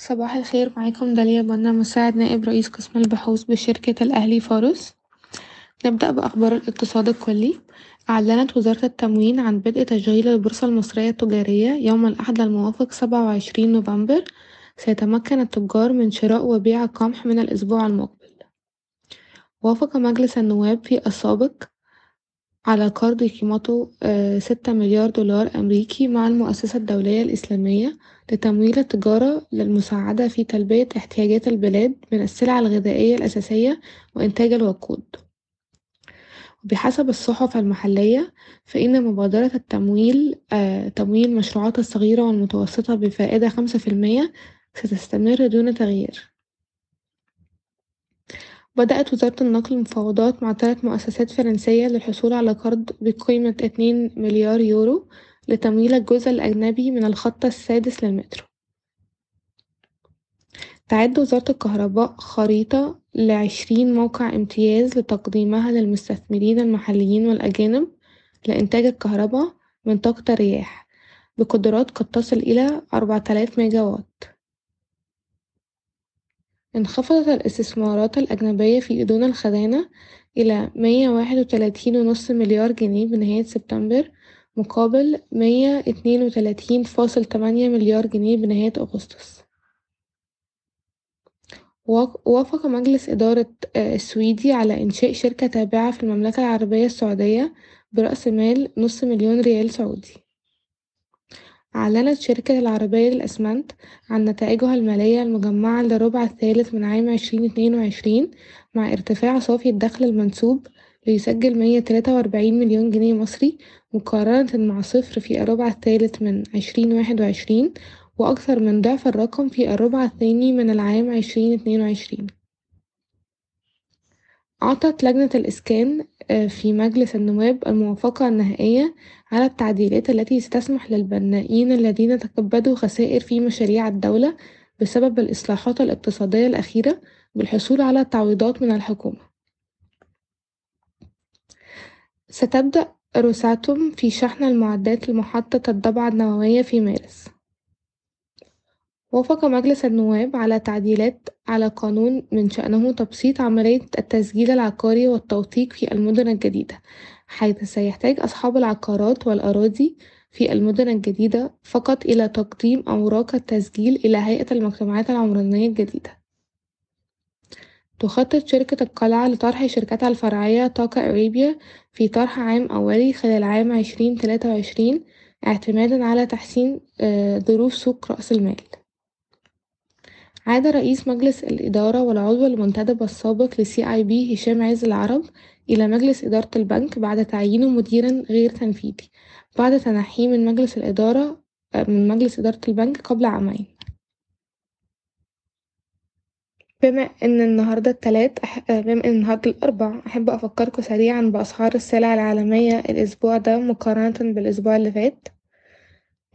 صباح الخير معاكم داليا بنا مساعد نائب رئيس قسم البحوث بشركة الأهلي فارس نبدأ بأخبار الاقتصاد الكلي. أعلنت وزارة التموين عن بدء تشغيل البورصة المصرية التجارية يوم الأحد الموافق سبعة وعشرين نوفمبر. سيتمكن التجار من شراء وبيع القمح من الأسبوع المقبل. وافق مجلس النواب في السابق على قرض قيمته ستة مليار دولار أمريكي مع المؤسسة الدولية الإسلامية لتمويل التجارة للمساعدة في تلبية احتياجات البلاد من السلع الغذائية الأساسية وإنتاج الوقود. وبحسب الصحف المحلية فإن مبادرة التمويل تمويل المشروعات الصغيرة والمتوسطة بفائدة خمسة في المية ستستمر دون تغيير. بدأت وزارة النقل مفاوضات مع تلت مؤسسات فرنسية للحصول على قرض بقيمة اتنين مليار يورو لتمويل الجزء الأجنبي من الخط السادس للمترو. تعد وزارة الكهرباء خريطة لعشرين موقع امتياز لتقديمها للمستثمرين المحليين والأجانب لإنتاج الكهرباء من طاقة الرياح بقدرات قد تصل إلى أربعة آلاف ميجا واط انخفضت الاستثمارات الأجنبية في أذون الخزانة إلى مية واحد وتلاتين ونص مليار جنيه بنهاية سبتمبر مقابل مية اتنين وتلاتين فاصل تمانية مليار جنيه بنهاية أغسطس. وافق مجلس إدارة السويدي على إنشاء شركة تابعة في المملكة العربية السعودية برأس مال نص مليون ريال سعودي. أعلنت شركة العربية للأسمنت عن نتائجها المالية المجمعة للربع الثالث من عام عشرين اتنين وعشرين مع ارتفاع صافي الدخل المنسوب ليسجل مية تلاتة وأربعين مليون جنيه مصري مقارنة مع صفر في الربع الثالث من عشرين واحد وعشرين وأكثر من ضعف الرقم في الربع الثاني من العام عشرين اتنين وعشرين. أعطت لجنة الإسكان في مجلس النواب الموافقة النهائية على التعديلات التي ستسمح للبنائين الذين تكبدوا خسائر في مشاريع الدولة بسبب الإصلاحات الاقتصادية الأخيرة بالحصول على تعويضات من الحكومة. ستبدأ روساتوم في شحن المعدات لمحطة الضبعة النووية في مارس. وافق مجلس النواب على تعديلات على قانون من شأنه تبسيط عملية التسجيل العقاري والتوثيق في المدن الجديدة حيث سيحتاج أصحاب العقارات والأراضي في المدن الجديدة فقط إلى تقديم أوراق التسجيل إلى هيئة المجتمعات العمرانية الجديدة. تخطط شركة القلعة لطرح شركتها الفرعية طاقة أريبيا في طرح عام أولي خلال عام عشرين تلاتة وعشرين اعتمادا على تحسين ظروف سوق رأس المال. عاد رئيس مجلس الإدارة والعضو المنتدب السابق لسي آي بي هشام عز العرب إلى مجلس إدارة البنك بعد تعيينه مديرا غير تنفيذي بعد تنحيه من مجلس الإدارة من مجلس إدارة البنك قبل عامين. بما إن النهاردة التلات بما إن النهاردة الأربع أحب أفكركوا سريعا بأسعار السلع العالمية الأسبوع ده مقارنة بالأسبوع اللي فات.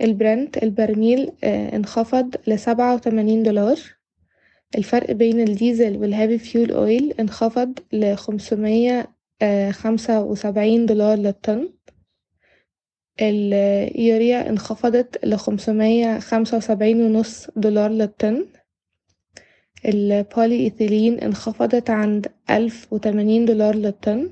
البرنت البرميل انخفض لسبعة وتمانين دولار. الفرق بين الديزل وال heavy fuel oil انخفض لخمسمية خمسة وسبعين دولار للطن. اليوريا انخفضت لخمسمية خمسة وسبعين ونص دولار للطن. البولي إيثيلين انخفضت عند ألف وتمانين دولار للطن.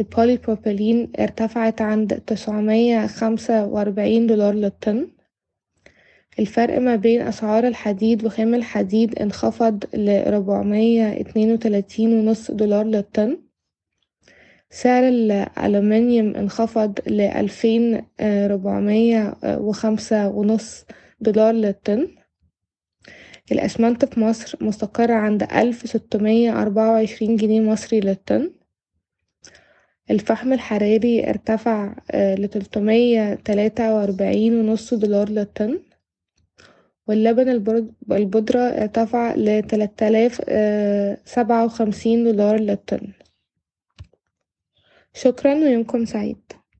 البولي بروبيلين ارتفعت عند تسعمية خمسة وأربعين دولار للطن. الفرق ما بين أسعار الحديد وخام الحديد انخفض وتلاتين ونص دولار للطن. سعر الألومنيوم انخفض وخمسة ونص دولار للطن. الأسمنت في مصر مستقر عند ألف أربعة وعشرين جنيه مصري للطن. الفحم الحراري ارتفع لتلتمية تلاتة وأربعين ونص دولار للطن. واللبن البودرة ارتفع آلاف سبعة وخمسين دولار للطن. شكرا ويومكم سعيد.